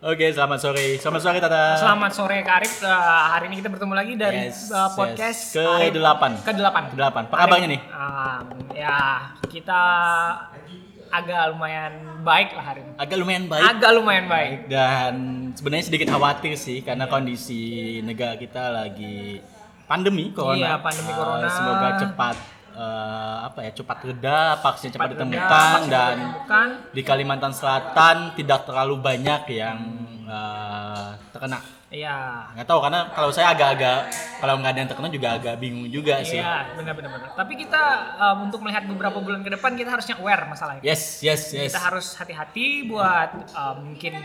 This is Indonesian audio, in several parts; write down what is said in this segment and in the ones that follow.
Oke, selamat sore. Selamat sore Tata. Selamat sore Kak Arif. Eh, hari ini kita bertemu lagi dari Yes, uh, yes. podcast Ke-8. Ke-8. Ke-8. Apa kabarnya nih? Um, ya, kita agak lumayan baik lah hari ini. Agak lumayan baik. Agak lumayan baik. Dan sebenarnya sedikit khawatir sih karena kondisi negara kita lagi pandemi corona. Iya, pandemi corona. semoga cepat eh, apa ya cepat reda, vaksin cepat, reda, ditemukan vaksin dan ditemukan. di Kalimantan Selatan tidak terlalu banyak yang eh, terkena. Iya. Nggak tahu karena kalau saya agak-agak kalau nggak ada yang terkena juga agak bingung juga sih. Iya, benar-benar. benar. Tapi kita um, untuk melihat beberapa bulan ke depan kita harusnya aware masalahnya. Yes, yes, yes. Kita harus hati-hati buat um, mungkin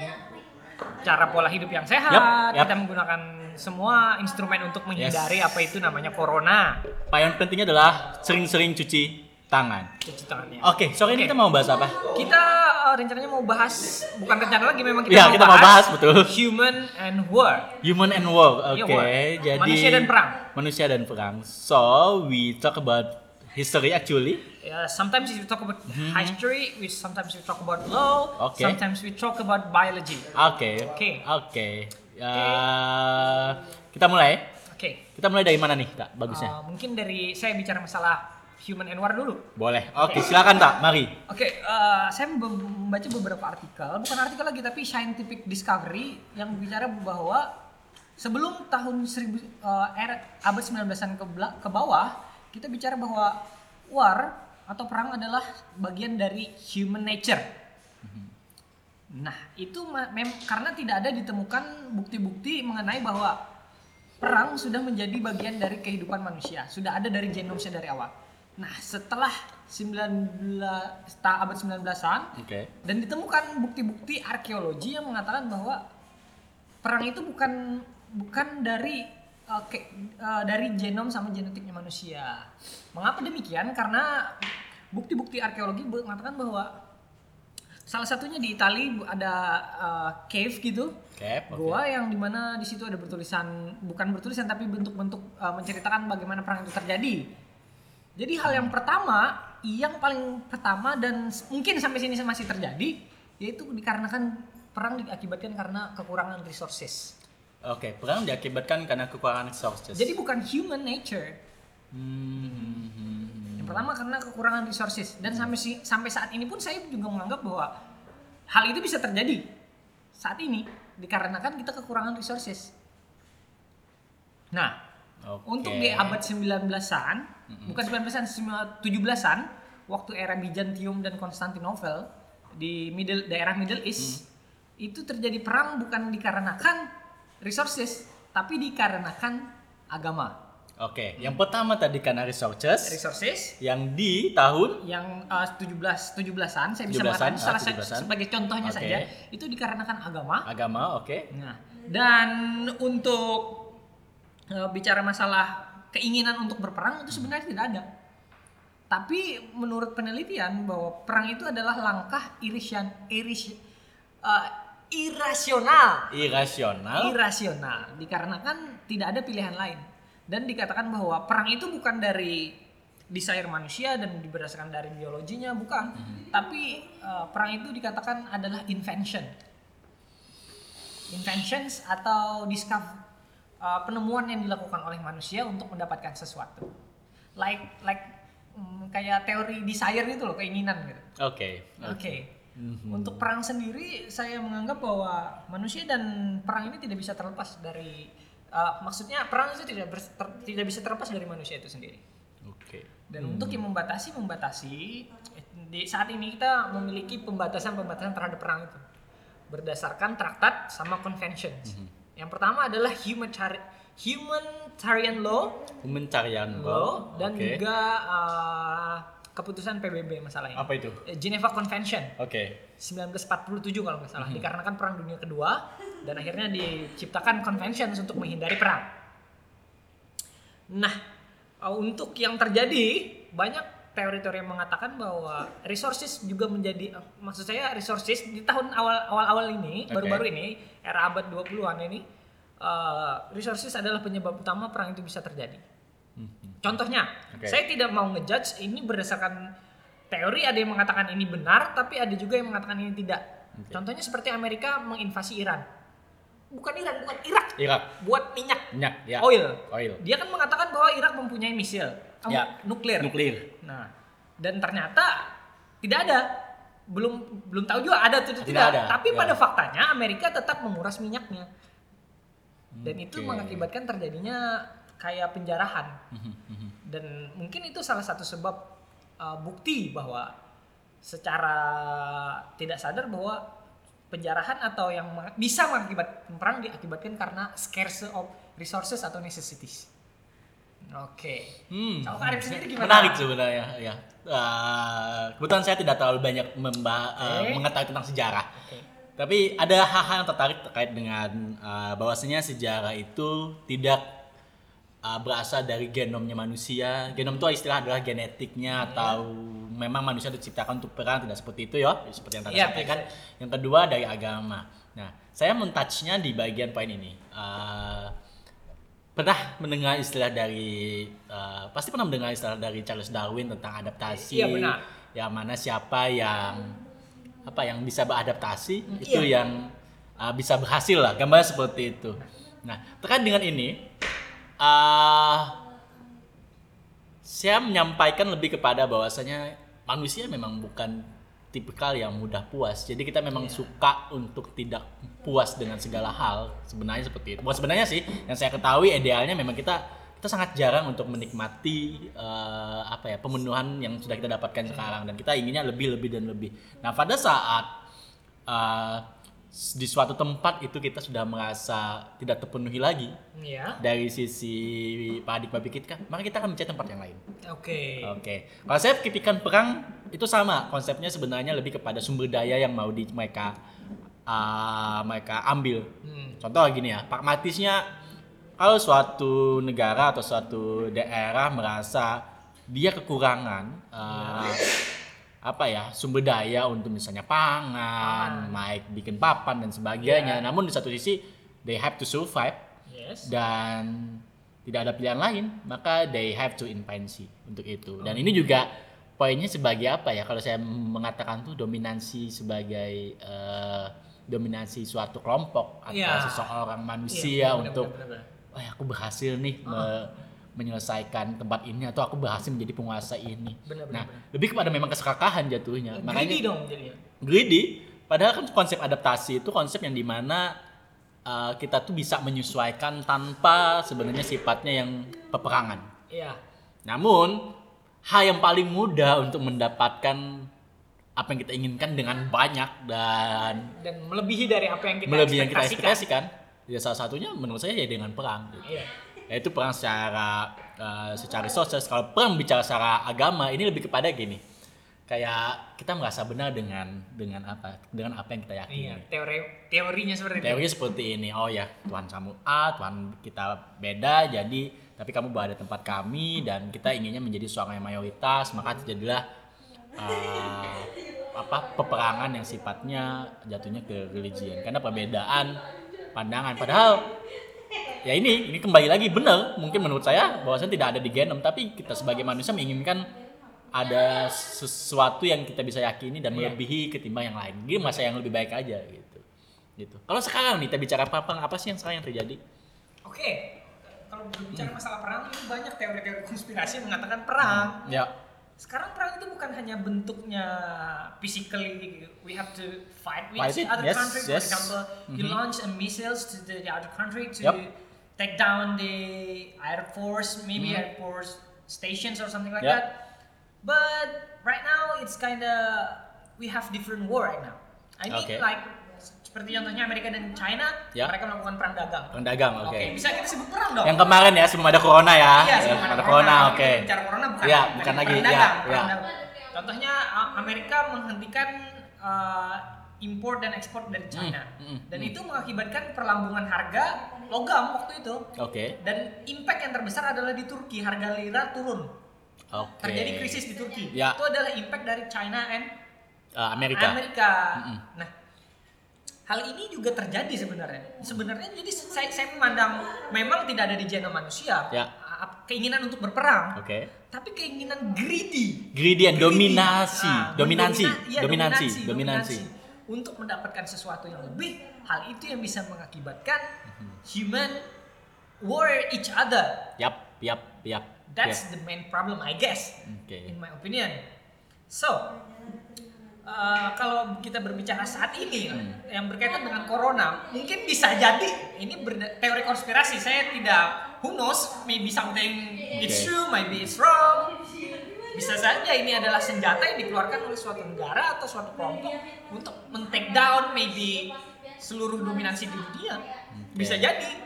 cara pola hidup yang sehat. Yup, yup. Kita menggunakan semua instrumen untuk menghindari apa itu namanya corona. Pak yang pentingnya adalah sering-sering cuci tangan. Cuci tangannya. Oke, sore ini Oke. kita mau bahas apa? Kita uh, rencananya mau bahas bukan rencana lagi memang kita Iya, mau kita mau bahas, betul. Human and war. Human and war. Oke, Iya, war. jadi Manusia dan perang. Manusia dan perang. So, we talk about history actually. Ya, sometimes we talk about history, we sometimes we talk about law, Mm-hmm. Oke. sometimes we talk about biology. Oke. Oke. Oke. Ya, kita mulai. Oke. Kita mulai dari mana nih, Kak? Bagusnya. Uh, mungkin dari saya bicara masalah human and war dulu. Boleh. Oke, silakan, Kak. Mari. Oke, uh, saya memba- membaca beberapa artikel, bukan artikel lagi tapi scientific discovery yang bicara bahwa sebelum tahun 1000 uh, era abad 19-an ke, ke bawah, kita bicara bahwa war atau perang adalah bagian dari human nature. Nah, itu mem- karena tidak ada ditemukan bukti-bukti mengenai bahwa perang sudah menjadi bagian dari kehidupan manusia, sudah ada dari genomnya dari awal. Nah, setelah 19 ta- abad 19-an Oke. dan ditemukan bukti-bukti arkeologi yang mengatakan bahwa perang itu bukan bukan dari uh, ke- uh, dari genom sama genetiknya manusia. Mengapa demikian? Karena bukti-bukti arkeologi mengatakan bahwa salah satunya di Italia ada uh, cave gitu, Oke. oke. gua yang di mana di situ ada bertulisan bukan bertulisan tapi bentuk-bentuk uh, menceritakan bagaimana perang itu terjadi. Jadi hal yang pertama, yang paling pertama dan mungkin sampai sini masih terjadi, yaitu dikarenakan perang diakibatkan karena kekurangan resources. Oke, perang diakibatkan karena kekurangan resources. Jadi bukan human nature. Hmm, hmm, hmm. Pertama karena kekurangan resources dan sampai si- sampai saat ini pun saya juga menganggap bahwa hal itu bisa terjadi saat ini dikarenakan kita kekurangan resources. Nah, Oke. untuk di abad 19-an, bukan 19-an, 17-an, waktu era Bizantium dan Konstantinopel di middle daerah Middle East, itu terjadi perang bukan dikarenakan resources, tapi dikarenakan agama. Oke, yang pertama tadi karena resources. Resources Yang di tahun yang uh, 17 17-an saya bisa 17-an, mengatakan ah, salah satu 17-an. sebagai contohnya Oke. saja itu dikarenakan agama. agama, oke. Nah, dan untuk uh, bicara masalah keinginan untuk berperang itu sebenarnya tidak ada. Tapi menurut penelitian bahwa perang itu adalah langkah irisan iris uh, irasional Irasional. irasional dikarenakan tidak ada pilihan lain dan dikatakan bahwa perang itu bukan dari desire manusia dan berdasarkan dari biologinya bukan. Tapi uh, perang itu dikatakan adalah invention. Inventions atau discover uh, penemuan yang dilakukan oleh manusia untuk mendapatkan sesuatu. Like like mm, kayak teori desire gitu loh keinginan gitu. Oke. Oke. Untuk perang sendiri, saya menganggap bahwa manusia dan perang ini tidak bisa terlepas dari, uh, maksudnya perang itu tidak ber- ter- tidak bisa terlepas dari manusia itu sendiri. Oke. Dan untuk yang membatasi, membatasi. Di saat ini kita memiliki pembatasan-pembatasan terhadap perang itu berdasarkan traktat sama conventions. Yang pertama adalah humanitarian humanitarian law, Pencarian law dan Oke. juga uh, keputusan PBB masalahnya. apa itu? Geneva Convention. Oke. 1947 kalau nggak salah dikarenakan perang dunia kedua dan akhirnya diciptakan convention untuk menghindari perang. Nah, uh, untuk yang terjadi banyak teori-teori yang mengatakan bahwa resources juga menjadi uh, maksud saya resources di tahun awal awal-awal ini baru-baru ini era abad 20-an ini uh, resources adalah penyebab utama perang itu bisa terjadi. Contohnya, Oke. saya tidak mau ngejudge ini berdasarkan teori ada yang mengatakan ini benar tapi ada juga yang mengatakan ini tidak Contohnya seperti Amerika menginvasi Iran. Bukan Iran, bukan Irak. Irak, Buat minyak, minyak, ya. oil. Oil. Dia kan mengatakan bahwa Irak mempunyai misil am- Ya. nuklir. Nuklir. Nah, dan ternyata tidak ada. Belum belum tahu juga ada atau tidak. Tidak ada, Tapi ya. pada faktanya Amerika tetap menguras minyaknya. Dan itu Oke. mengakibatkan terjadinya kayak penjarahan. Mhm, mhm. Dan mungkin itu salah satu sebab uh, bukti bahwa secara tidak sadar bahwa penjarahan atau yang bisa mengakibatkan perang diakibatkan karena scarce of resources atau necessities. Oke. Hmm. Kalau Kak Arif sendiri gimana? Menarik sebenarnya, ya. Uh, kebetulan saya tidak terlalu banyak memba- uh, Oke. mengetahui tentang sejarah. Oke. Tapi ada hal-hal yang tertarik terkait dengan uh, bahwasanya sejarah itu tidak uh, berasal dari genomnya manusia. Genom itu istilah adalah genetiknya atau memang manusia diciptakan untuk perang tidak seperti itu ya, seperti yang tadi Iya, sampaikan. Yang kedua dari agama. Nah, saya mentouchnya di bagian poin ini. Uh, pernah mendengar istilah dari uh, pasti pernah mendengar istilah dari Charles Darwin tentang adaptasi. Iya, benar. Yang mana siapa yang apa yang bisa beradaptasi itu iya. yang uh, bisa berhasil lah gambar seperti itu. Nah terkait dengan ini, uh, saya menyampaikan lebih kepada bahwasanya manusia memang bukan tipikal yang mudah puas. Jadi kita memang suka untuk tidak puas dengan segala hal. Sebenarnya seperti itu. Bukan sebenarnya sih, yang saya ketahui idealnya memang kita kita sangat jarang untuk menikmati eh, apa ya pemenuhan yang sudah kita dapatkan sekarang dan kita inginnya lebih lebih dan lebih. Nah pada saat eh, di suatu tempat itu kita sudah merasa tidak terpenuhi lagi Iya. dari sisi paradigma pikir kita, maka kita akan mencari tempat yang lain. Oke. Oke, kalau saya pikirkan perang itu sama konsepnya sebenarnya lebih kepada sumber daya yang mau di mereka uh, mereka ambil. Hmm. Contoh gini ya, pragmatisnya kalau suatu negara atau suatu daerah merasa dia kekurangan uh, apa ya sumber daya untuk misalnya pangan, naik bikin papan dan sebagainya. Namun di satu sisi they have to survive. Yes. dan tidak ada pilihan lain maka they have to invasi untuk itu. Dan ini juga poinnya sebagai apa ya? Kalau saya mengatakan tuh dominansi sebagai eh, dominasi suatu kelompok atau Iya. seseorang manusia Iya, benar, untuk benar, benar, oh ya aku berhasil nih me- menyelesaikan tempat ini atau aku berhasil menjadi penguasa ini Benar, benar, nah benar. lebih kepada memang keserakahan jatuhnya Greedy makanya dong jadinya. greedy padahal kan konsep adaptasi itu konsep yang di mana uh, kita tuh bisa menyesuaikan tanpa sebenarnya sifatnya yang peperangan Iya. namun hal yang paling mudah untuk mendapatkan apa yang kita inginkan dengan banyak dan Dan melebihi dari apa yang kita melebihi yang kita ekspektasikan. ekspektasikan ya salah satunya menurut saya ya dengan perang gitu. Iya. Yaitu perang secara uh, secara resources. Kalau perang bicara secara agama ini lebih kepada gini. Kayak kita merasa benar dengan dengan apa? Dengan apa yang kita yakini. Iya, teori teorinya seperti itu. teorinya seperti ini. Oh ya Tuhan kamu A Tuhan kita beda jadi tapi kamu berada di tempat kami dan kita inginnya menjadi seorang yang mayoritas maka terjadilah uh, apa peperangan yang sifatnya jatuhnya ke religion. Karena perbedaan pandangan. Padahal ya ini ini kembali lagi benar mungkin menurut saya bahwasanya tidak ada di genom tapi kita sebagai manusia menginginkan ada sesuatu yang kita bisa yakini dan Iya. melebihi ketimbang yang lain. Ini masa yang lebih baik aja gitu. Gitu. Kalau sekarang nih kita bicara perang apa sih yang sekarang yang terjadi? Oke. Kalau berbicara masalah perang, ini banyak teori-teori konspirasi yang mengatakan perang. Ya. Sekarang perang itu bukan hanya bentuknya physically we have to fight with Fight other yes, countries. For yes. example, you Mhm. launch a missiles to the, the other country to Yep. Take down the air force, maybe Mhm. air force stations or something like Yep. that. But right now it's kinda we have different war right now. I mean Okay. like seperti contohnya Amerika dan China, Ya. mereka melakukan perang dagang. Perang dagang, oke. Oke, bisa kita sebut perang dong. Yang kemarin ya sebelum ada corona ya. Iya, Ya, sebelum ada ada corona. corona, oke. Bicara corona bukan. Iya, bukan lagi. perang Iya, dagang, iya. perang dagang. Contohnya Amerika menghentikan uh, impor dan ekspor dari China. Hmm, hmm, dan hmm. itu mengakibatkan perlambungan harga logam waktu itu. Oke. Dan impact yang terbesar adalah di Turki, harga lira turun. Oke. Terjadi krisis di Turki. Ya. Itu adalah impact dari China and Eh, Amerika. Amerika. Mm-mm. Nah, hal ini juga terjadi sebenarnya. Sebenarnya jadi saya, saya memandang memang tidak ada di genom manusia Ya. keinginan untuk berperang, Oke. tapi keinginan greedy. Greedy and Greedy. dominasi. Ah, dominansi. mendomina- iya, dominansi. Dominansi. untuk mendapatkan sesuatu yang lebih, hal itu yang bisa mengakibatkan human war each other. Yap, yap, yap. That's the main problem, I guess, Oke. in my opinion. So, uh, kalau kita berbicara saat ini Hmm. yang berkaitan dengan corona, mungkin bisa jadi ini teori konspirasi. Saya tidak, who knows, maybe something it's Oke. true, maybe it's wrong. Bisa saja ini adalah senjata yang dikeluarkan oleh suatu negara atau suatu kelompok untuk men-take down maybe seluruh dominansi di dunia. Bisa jadi.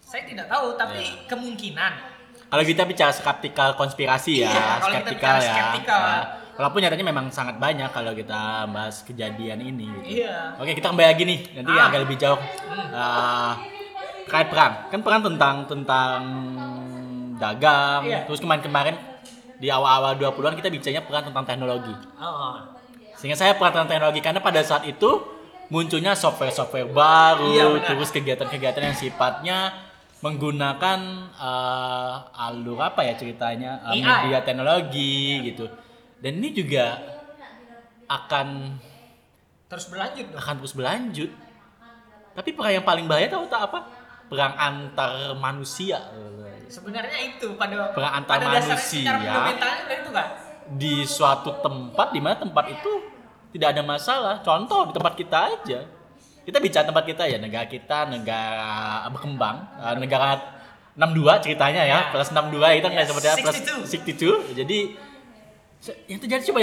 Saya tidak tahu, tapi Ya. kemungkinan. Kalau kita bicara skeptikal konspirasi ya, Iya, kita skeptikal ya. skeptikal. Ya. Walaupun nyatanya memang sangat banyak kalau kita bahas kejadian ini. Gitu. Iya. Oke, kita kembali lagi nih. Nanti Ah. agak lebih jauh. Uh, terkait perang. Kan perang tentang tentang dagang. Iya. Terus kemarin-kemarin di awal-awal 20-an kita bicaranya perang tentang teknologi. Oh. Sehingga saya perang tentang teknologi karena pada saat itu munculnya software-software baru, Iya, benar. terus kegiatan-kegiatan yang sifatnya menggunakan eh, alur apa ya ceritanya AI. media teknologi gitu. Dan ini juga akan Terus berlanjut dong. akan terus berlanjut. Tapi perang yang paling bahaya tahu tak apa? Perang antar manusia. Sebenarnya itu pada Perang antar pada manusia. itu kan. Di suatu tempat di mana tempat itu tidak ada masalah. Contoh di tempat kita aja. Kita bicara tempat kita ya, negara kita negara berkembang, eh, negara 62 ceritanya ya, Ya. plus 62 kita nggak seperti apa, plus 62. 62. Jadi yang terjadi coba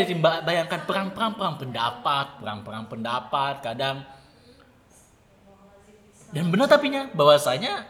bayangkan perang-perang perang pendapat, perang-perang pendapat, kadang dan benar tapinya bahwasanya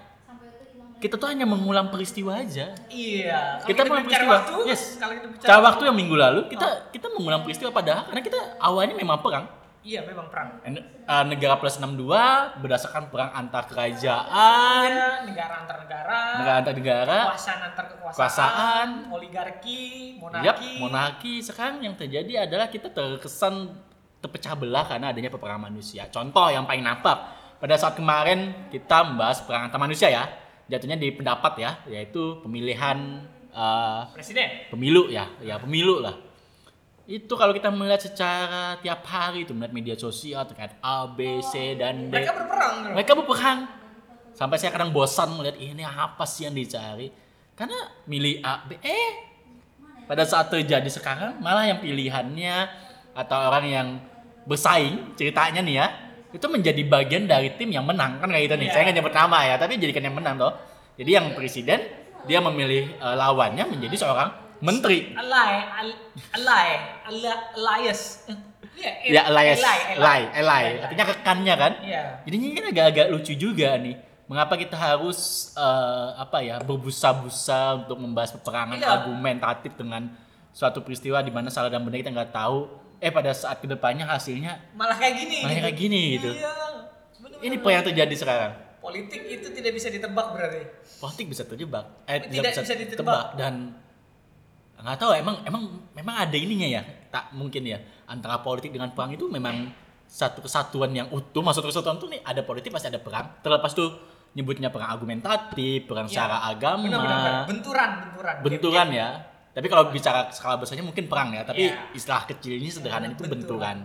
kita tuh hanya mengulang peristiwa aja. Iya. Kalau Kita mengulang peristiwa. waktu, yes. kalau kita bicara Cara waktu yang minggu lalu kita kita mengulang peristiwa padahal karena kita awalnya memang perang. Iya, memang perang. Eh, negara plus 62 berdasarkan perang antar kerajaan, Iya, negara antar negara, negara antar negara, kekuasaan antar kekuasaan, Kekuasaan. oligarki, monarki. monarki. Sekarang yang terjadi adalah kita terkesan terpecah belah karena adanya peperangan manusia. Contoh yang paling nampak pada saat kemarin kita membahas perang antar manusia ya, jatuhnya di pendapat ya, yaitu pemilihan eh, Presiden. pemilu ya, ya pemilu lah. Itu kalau kita melihat secara tiap hari itu melihat media sosial terkait A, B, C dan D. Mereka berperang. Mereka berperang. Sampai saya kadang bosan melihat ini apa sih yang dicari. Karena milih A, B, eh pada saat terjadi sekarang malah yang pilihannya atau orang yang bersaing ceritanya nih ya itu menjadi bagian dari tim yang menang kan kayak gitu nih. Iya. Saya nggak nyebut nama ya, tapi jadikan yang menang toh. Jadi yang presiden dia memilih eh, lawannya menjadi seorang menteri. Ally, al- ally, ali- alias. Iya, Ya, Elias, ally, Eli, artinya rekannya kan. Iya. Jadinya kan agak-agak lucu juga nih. Mengapa kita harus eh, apa ya berbusa-busa untuk membahas peperangan Iya. argumentatif dengan suatu peristiwa di mana salah dan benar kita nggak tahu. Eh pada saat ke depannya hasilnya Malah kayak gini. malah kayak gini gitu. Iya. bener-bener. Ini apa yang terjadi sekarang? Politik itu tidak bisa ditebak berarti. Politik bisa terjebak, eh Tidak bisa ditebak. dan nggak tahu emang emang memang ada ininya ya tak mungkin ya antara politik dengan perang itu memang satu kesatuan yang utuh maksud kesatuan tuh nih ada politik pasti ada perang terlepas tuh nyebutnya perang argumentatif perang Iya. secara agama Benar-benar benturan, benturan. benturan ya tapi kalau bicara skala besarnya mungkin perang ya tapi Iya. istilah kecilnya sederhana itu Benturan. benturan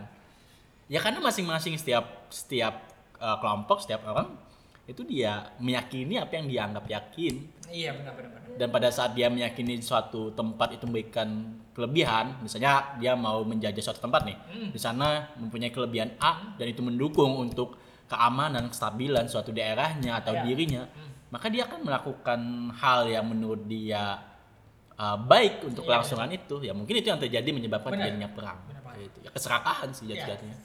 ya karena masing-masing setiap setiap uh, kelompok setiap orang itu dia meyakini apa yang dianggap yakin Iya, benar benar benar. dan pada saat dia meyakini suatu tempat itu memberikan kelebihan misalnya dia mau menjajah suatu tempat nih Hmm. di sana mempunyai kelebihan A dan itu mendukung untuk keamanan kestabilan suatu daerahnya atau Ya. dirinya Hmm. maka dia akan melakukan hal yang menurut dia uh, baik untuk Iya, kelangsungan itu ya mungkin itu yang terjadi menyebabkan terjadinya perang. Gitu. ya keserakahan sih Iya. jatuh-jatuhnya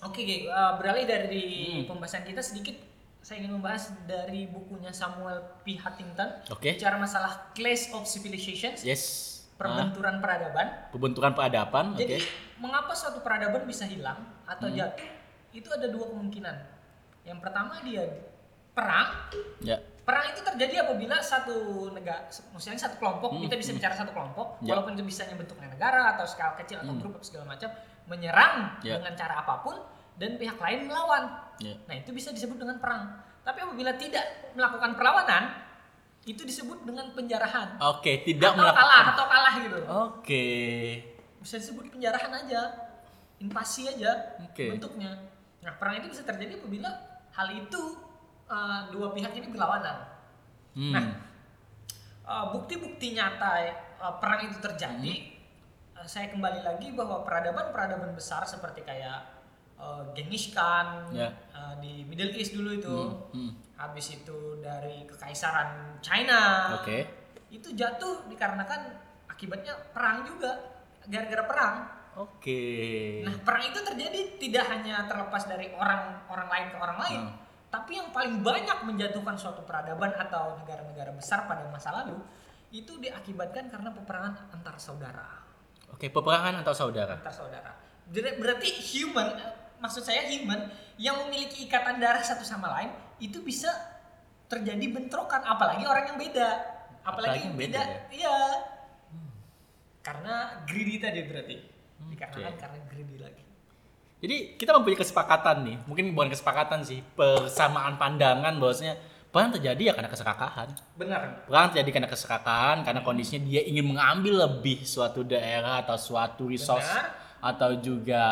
Oke, Ge. Uh, beralih dari Hmm. pembahasan kita sedikit saya ingin membahas dari bukunya Samuel P. Huntington Oke. bicara masalah Clash of Civilizations, yes Ah, perbenturan peradaban. pembentukan peradaban oke Jadi, mengapa suatu peradaban bisa hilang atau Hmm. jatuh? Itu ada dua kemungkinan. Yang pertama dia perang. ya Perang itu terjadi apabila satu negara, maksudnya satu kelompok, Hmm, kita bisa bicara satu kelompok, Ya. walaupun itu bisa bentuknya negara atau skala kecil atau Hmm. grup segala macam, menyerang Ya. dengan cara apa pun dan pihak lain melawan. ya Nah, itu bisa disebut dengan perang. Tapi apabila tidak melakukan perlawanan, itu disebut dengan penjarahan. oke tidak atau melakukan kalah atau kalah gitu. oke Bisa disebut penjarahan aja. Invasi aja Oke. bentuknya. Nah, perang itu bisa terjadi apabila hal itu uh, dua pihak ini berlawanan. Hmm. Nah, uh, bukti-bukti nyata uh, perang itu terjadi, Hmm. uh, saya kembali lagi bahwa peradaban-peradaban besar seperti kayak uh, Genghis Khan Ya. uh, di Middle East dulu itu, Hmm, hmm. habis itu dari kekaisaran China, Oke. itu jatuh dikarenakan akibatnya perang juga, gara-gara perang. Oke. Nah, perang itu terjadi tidak hanya terlepas dari orang orang lain ke orang lain, Hmm. Tapi yang paling banyak menjatuhkan suatu peradaban atau negara-negara besar pada masa lalu itu diakibatkan karena peperangan antar saudara. Oke, peperangan atau saudara? Antar saudara. Ber- Berarti human, eh, maksud saya human yang memiliki ikatan darah satu sama lain itu bisa terjadi bentrokan, apalagi orang yang beda, Apalagi apalagi, yang beda, beda iya. Karena greedy tadi berarti, dikarenakan Oke. karena greedy lagi. Jadi kita mempunyai kesepakatan nih, mungkin bukan kesepakatan sih, persamaan pandangan bahwasanya perang terjadi ya karena keserakahan. Benar. Perang terjadi karena keserakahan, karena kondisinya dia ingin mengambil lebih suatu daerah atau suatu resource Benar. atau juga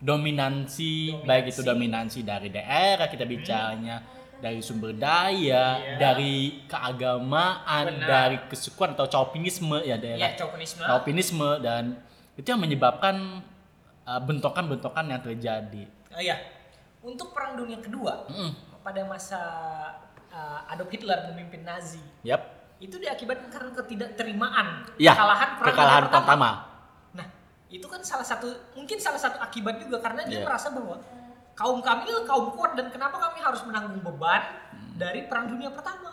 dominansi, Dominansi. baik itu dominansi dari daerah kita bicaranya dari sumber daya, Iya. dari keagamaan, Benar. dari kesukuan atau chauvinisme ya daerah Ya, chauvinisme. chauvinisme dan itu yang menyebabkan bentrokan-bentrokan yang terjadi. Oh iya. Untuk perang dunia kedua Mm. pada masa uh, Adolf Hitler memimpin Nazi Yap. itu diakibatkan karena ketidakterimaan Ya, kekalahan perang kekalahan dunia pertama. pertama. Nah, itu kan salah satu mungkin salah satu akibat juga karena dia Iya. merasa bahwa kaum kami adalah kaum kuat dan kenapa kami harus menanggung beban Hmm. dari perang dunia pertama.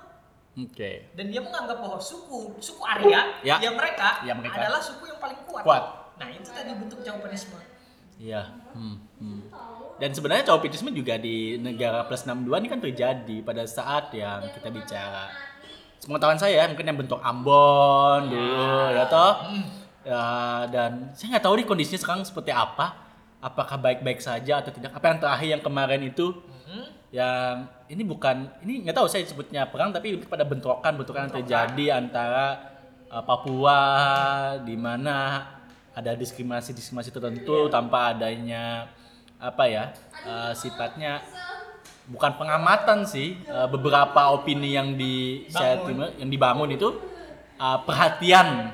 Oke. Dan dia menganggap bahwa suku suku Arya Ya. yang mereka, Ya, mereka. adalah suku yang paling kuat. Kuat. Nah, itu tadi bentuk chauvinisme. Iya. Hmm, hmm. Dan sebenarnya chauvinisme juga di negara plus 62 ini kan terjadi pada saat yang kita bicara. Sepengetahuan saya mungkin yang bentuk Ambon dulu ya toh. Ya, dan saya nggak tahu nih kondisinya sekarang seperti apa. Apakah baik-baik saja atau tidak? Apa yang terakhir yang kemarin itu Hmm. yang ini bukan ini nggak tahu saya sebutnya perang tapi lebih pada bentrokan bentrokan yang terjadi antara uh, Papua di mana ada diskriminasi diskriminasi tertentu tanpa adanya apa ya uh, sifatnya bukan pengamatan sih uh, beberapa opini yang di saya terima yang dibangun itu uh, perhatian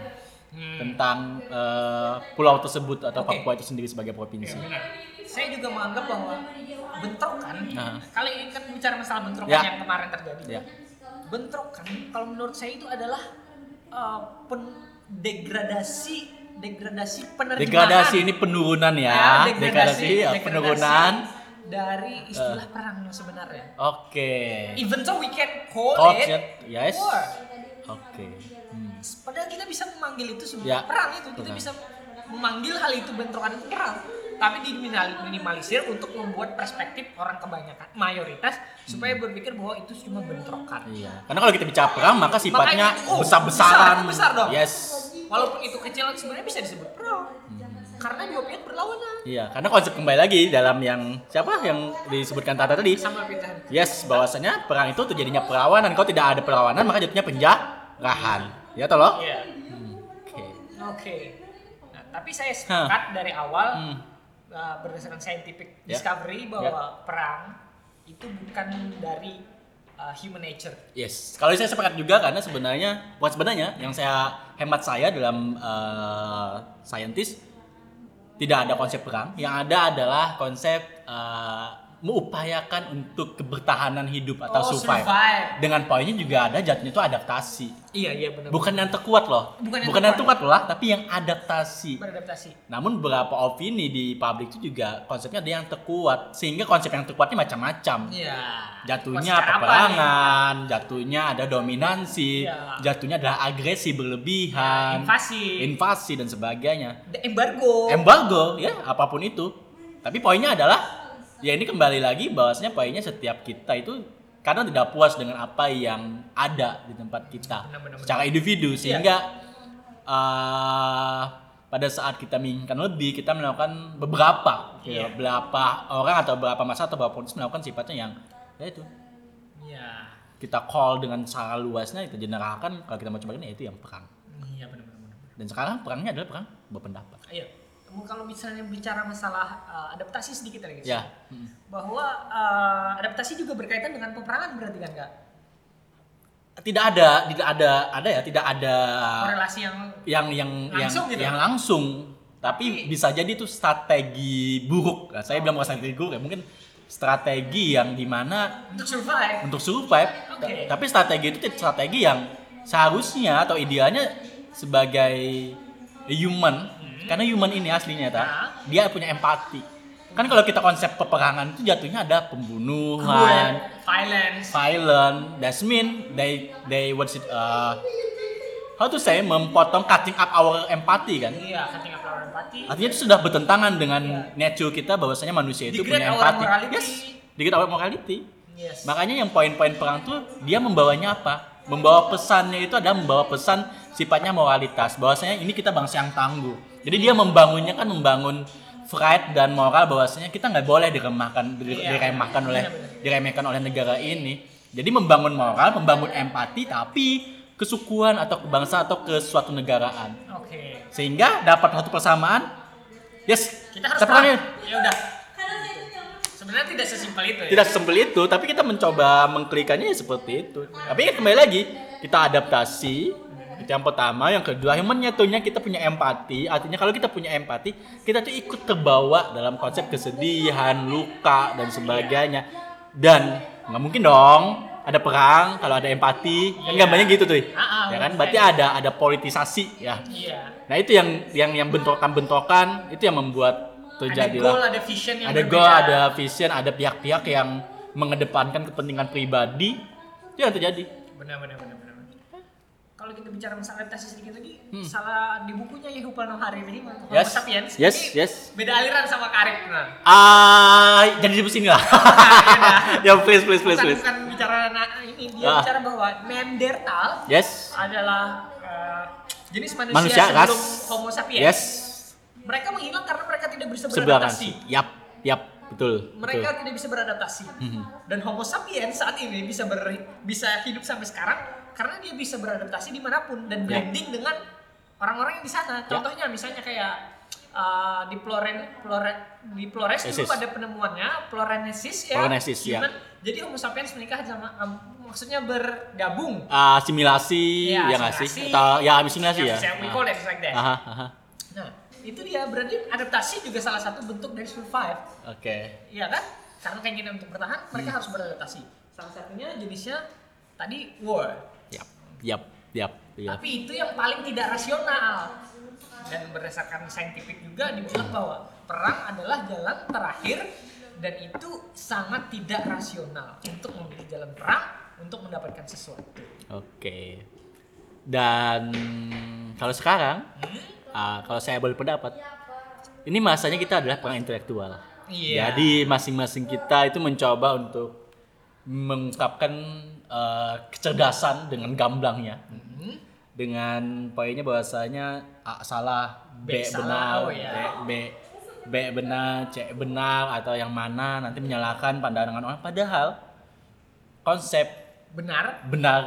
tentang uh, pulau tersebut atau Oke. Papua itu sendiri sebagai provinsi. Benar. Saya juga menganggap bahwa bentrokan, Nah. kali ini kan bicara masalah bentrokan Ya. yang kemarin terjadi. Ya. Bentrokan, kalau menurut saya itu adalah uh, pen- degradasi, degradasi penerimaan. Degradasi ini penurunan ya, degradasi, ya, degradasi penurunan. dari istilah perang yang sebenarnya. Oke. Even though we can call Call it yes. war. Oke. Hmm. Padahal kita bisa memanggil itu sebuah Ya. perang itu, kita Benar. bisa memanggil hal itu bentrokan perang. Tapi diminimalisir untuk membuat perspektif orang kebanyakan mayoritas supaya berpikir bahwa itu cuma bentrokan. Hmm. Iya. Karena kalau kita bicara perang maka sifatnya Makanya, oh, besar-besaran. besar, besar dong. Yes. Walaupun itu kecil sebenarnya bisa disebut perang. Karena dua pihak berlawanan. Iya, karena konsep kembali lagi dalam yang siapa yang disebutkan Tata tadi. Sama pindahan. Yes, bahwasanya perang itu terjadinya perlawanan. Kalau tidak ada perlawanan maka jatuhnya penjarahan. Ya toh loh? Iya. Oke. Oke. Nah, tapi saya sepakat dari awal Hmm. uh, berdasarkan scientific Ya. discovery bahwa perang itu bukan dari uh, human nature. Yes, kalau saya sepakat juga karena sebenarnya buat sebenarnya yang saya hemat saya dalam uh, scientist tidak ada konsep perang, yang ada adalah konsep uh, mengupayakan untuk kebertahanan hidup atau Oh, survive. survive. Dengan poinnya juga ada jatuhnya itu adaptasi. Iya iya benar. Bukan yang terkuat loh. Bukan yang Bukan yang terkuat. terkuat loh, tapi yang adaptasi. beradaptasi. Namun beberapa opini di publik itu juga konsepnya ada yang terkuat, sehingga konsep yang terkuatnya macam-macam Iya. jatuhnya peperangan, jatuhnya ada dominansi, Iya. jatuhnya adalah agresi berlebihan, Invasi. invasi dan sebagainya. Embargo. Embargo, ya apa pun itu. Tapi poinnya adalah ya ini kembali lagi bahwasanya poinnya setiap kita itu kadang tidak puas dengan apa yang ada di tempat kita Benar, benar, secara individu Iya. sehingga eh, pada saat kita menginginkan lebih kita melakukan beberapa ya, Iya. beberapa orang atau beberapa masa atau beberapa politis melakukan sifatnya yang ya itu Iya. kita call dengan secara luasnya kita generalkan kalau kita mau coba ini ya itu yang perang Iya benar benar benar. dan sekarang perangnya adalah perang berpendapat Iya. Kalau misalnya bicara masalah uh, adaptasi sedikit lagi Ya. Mm. bahwa uh, adaptasi juga berkaitan dengan peperangan berarti kan kak Tidak ada, tidak ada, ada ya, tidak ada korelasi yang yang yang Langsung yang, gitu? yang langsung. Tapi Tapi- bisa jadi itu strategi buruk. Nah, saya bilang bukan strategi buruk ya, mungkin strategi yang di mana untuk survive untuk survive. Oke. Tapi strategi itu strategi yang seharusnya atau idealnya sebagai human, karena human ini aslinya tak, Nah. dia punya empati. Kan kalau kita konsep peperangan itu jatuhnya ada pembunuhan, violence violent, that's mean they they what's it uh, how to say memotong cutting up our empathy kan. iya cutting up our empathy Artinya itu sudah bertentangan dengan nature kita bahwasanya manusia itu Degrade punya empati. morality. Yes, degrade our morality. yes Makanya yang poin-poin perang tuh dia membawanya apa? Membawa pesannya itu adalah membawa pesan sifatnya moralitas. Bahwasanya ini kita bangsa yang tangguh. Jadi dia membangunnya kan membangun pride dan moral bahwasanya kita nggak boleh diremahkan dir- Iya. diremehkan oleh diremehkan oleh negara ini. Jadi membangun moral, membangun empati tapi kesukuan atau kebangsaan atau ke suatu negaraan. oke Sehingga dapat satu persamaan. Yes, kita harus ya udah sebenarnya tidak sesimpel itu ya tidak sesimpel itu tapi kita mencoba mengklikannya ya seperti itu tapi kembali lagi kita adaptasi yang pertama yang kedua yang menyatunya kita punya empati. Artinya kalau kita punya empati kita tuh ikut terbawa dalam konsep kesedihan luka dan sebagainya. Dan nggak mungkin dong ada perang kalau ada empati. Kan Iya. gambarnya gitu tuh Ah, ah, ya kan? berarti ada ada politisasi ya. Iya. Nah itu yang yang yang bentrokan-bentrokan itu yang membuat ada terjadilah goal ada vision yang ada berbeda. goal, ada vision, ada pihak-pihak yang mengedepankan kepentingan pribadi. Itu yang terjadi. benar benar benar kalau kita bicara masalah adaptasi sedikit lagi Hmm. salah di bukunya Yuval Noah Harari Homo Yes. sapiens Yes, ini yes. beda aliran sama Karib nah Ah, jadi di sini lah. ya please, please, please, bukan, please. bukan bicara nah, ini dia Ah. bicara bahwa Neanderthal Yes. adalah eh, jenis manusia, Manusia sebelum ras. Homo sapiens. Yes. Mereka menghilang karena mereka tidak bisa beradaptasi. Yap, yap, betul. Mereka betul. tidak bisa beradaptasi. Mhm. Dan Homo sapiens saat ini bisa ber, bisa hidup sampai sekarang karena dia bisa beradaptasi di mana pun dan Ya. blending dengan orang-orang yang di sana. Contohnya misalnya kayak eh, di Floren, Flore, di Flores dulu pada penemuannya Florenesis ya. Florenesis, ya. Jadi Homo sapiens menikah sama em, maksudnya bergabung. Ah, asimilasi, Iya, ya nggak sih? Atau ya asimilasi ya. Yang we call it like that. Aha, aha. Nah, itu dia berarti adaptasi juga salah satu bentuk dari survive. Oke. Iya kan? Karena keinginan untuk bertahan, mereka harus beradaptasi. Salah satunya jenisnya tadi war. Yap, yap, yap. Tapi itu yang paling tidak rasional. Dan berdasarkan saintifik juga dibilang bahwa perang adalah jalan terakhir dan itu sangat tidak rasional untuk memilih jalan perang untuk mendapatkan sesuatu. Oke. Dan kalau sekarang, ah, kalau saya boleh pendapat, ini masanya kita adalah perang intelektual. Iya. Jadi masing-masing kita itu mencoba untuk mengungkapkan eh, kecerdasan dengan gamblangnya, Hmm. dengan poinnya bahwasanya A salah, B, B salah, benar, oh ya. B, B, B benar, C benar atau yang mana nanti menyalahkan pandangan orang. Padahal konsep Benar? benar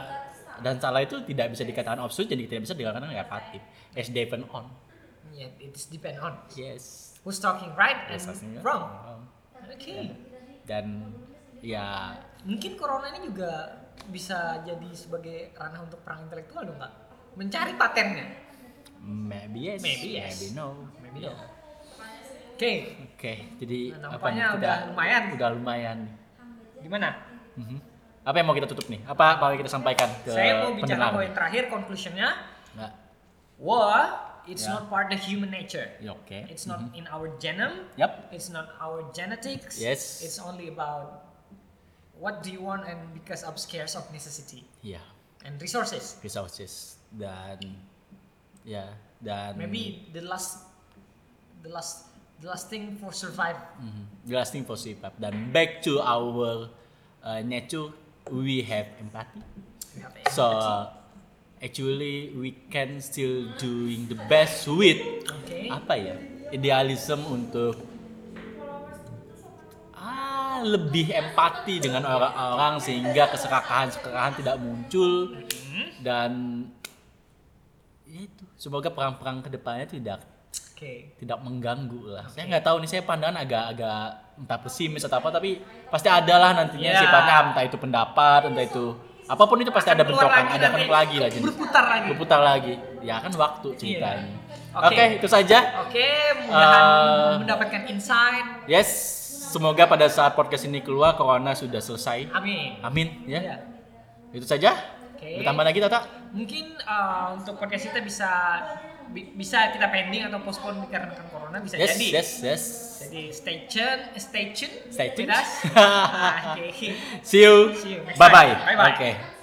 dan salah itu tidak bisa dikatakan absolut jadi tidak bisa dikatakan negatif as depend on Ya, it is depend on yes who's talking right and Yes, wrong. wrong. Oke. dan ya Mungkin corona ini juga bisa jadi sebagai ranah untuk perang intelektual dong, Kak? Mencari patennya. maybe yes Maybe yes. maybe no Maybe no. Oke, oke jadi Nah, apa nih udah lumayan. udah lumayan gimana? Mhm. apa yang mau kita tutup nih apa apa yang kita sampaikan ke Saya mau bicara poin terakhir, conclusionnya, Nggak. war it's Ya. not part of human nature. Ya, oke It's not in our genome. Yap. It's not our genetics. Yes. It's only about what do you want and because of scarce of necessity ya and resources. resources dan ya dan Maybe the last, the last, the last thing for survive. Mhm. The last thing for survive. Dan back to our uh, nature, we have empathy. We have So empathy. actually we can still doing the best with Okay. apa ya idealism untuk lebih empati dengan orang-orang sehingga keserakahan-keserakahan tidak muncul Mhm. dan itu semoga perang-perang ke depannya tidak Oke. tidak mengganggu lah. Saya nggak tahu nih saya pandangan agak-agak entah pesimis atau apa tapi pasti ada lah nantinya Ya. sifatnya entah itu pendapat entah itu apa pun itu pasti Akan ada bentrokan lagi ada kan lagi lah jadi Berputar lagi. berputar lagi ya kan waktu ceritanya Iya. oke Oke. itu saja Oke, mudah-mudahan Eh. mendapatkan insight. yes semoga pada saat podcast ini keluar corona sudah selesai Amin. amin ya Iya. itu saja Oke. ditambah lagi Tata Mungkin uh, untuk podcast kita bisa bi- bisa kita pending atau postpone dikarenakan corona bisa yes jadi. yes yes Jadi stay tune, stay tune, Stay us. Nah, Oke. see you See you bye bye time. Bye-bye. oke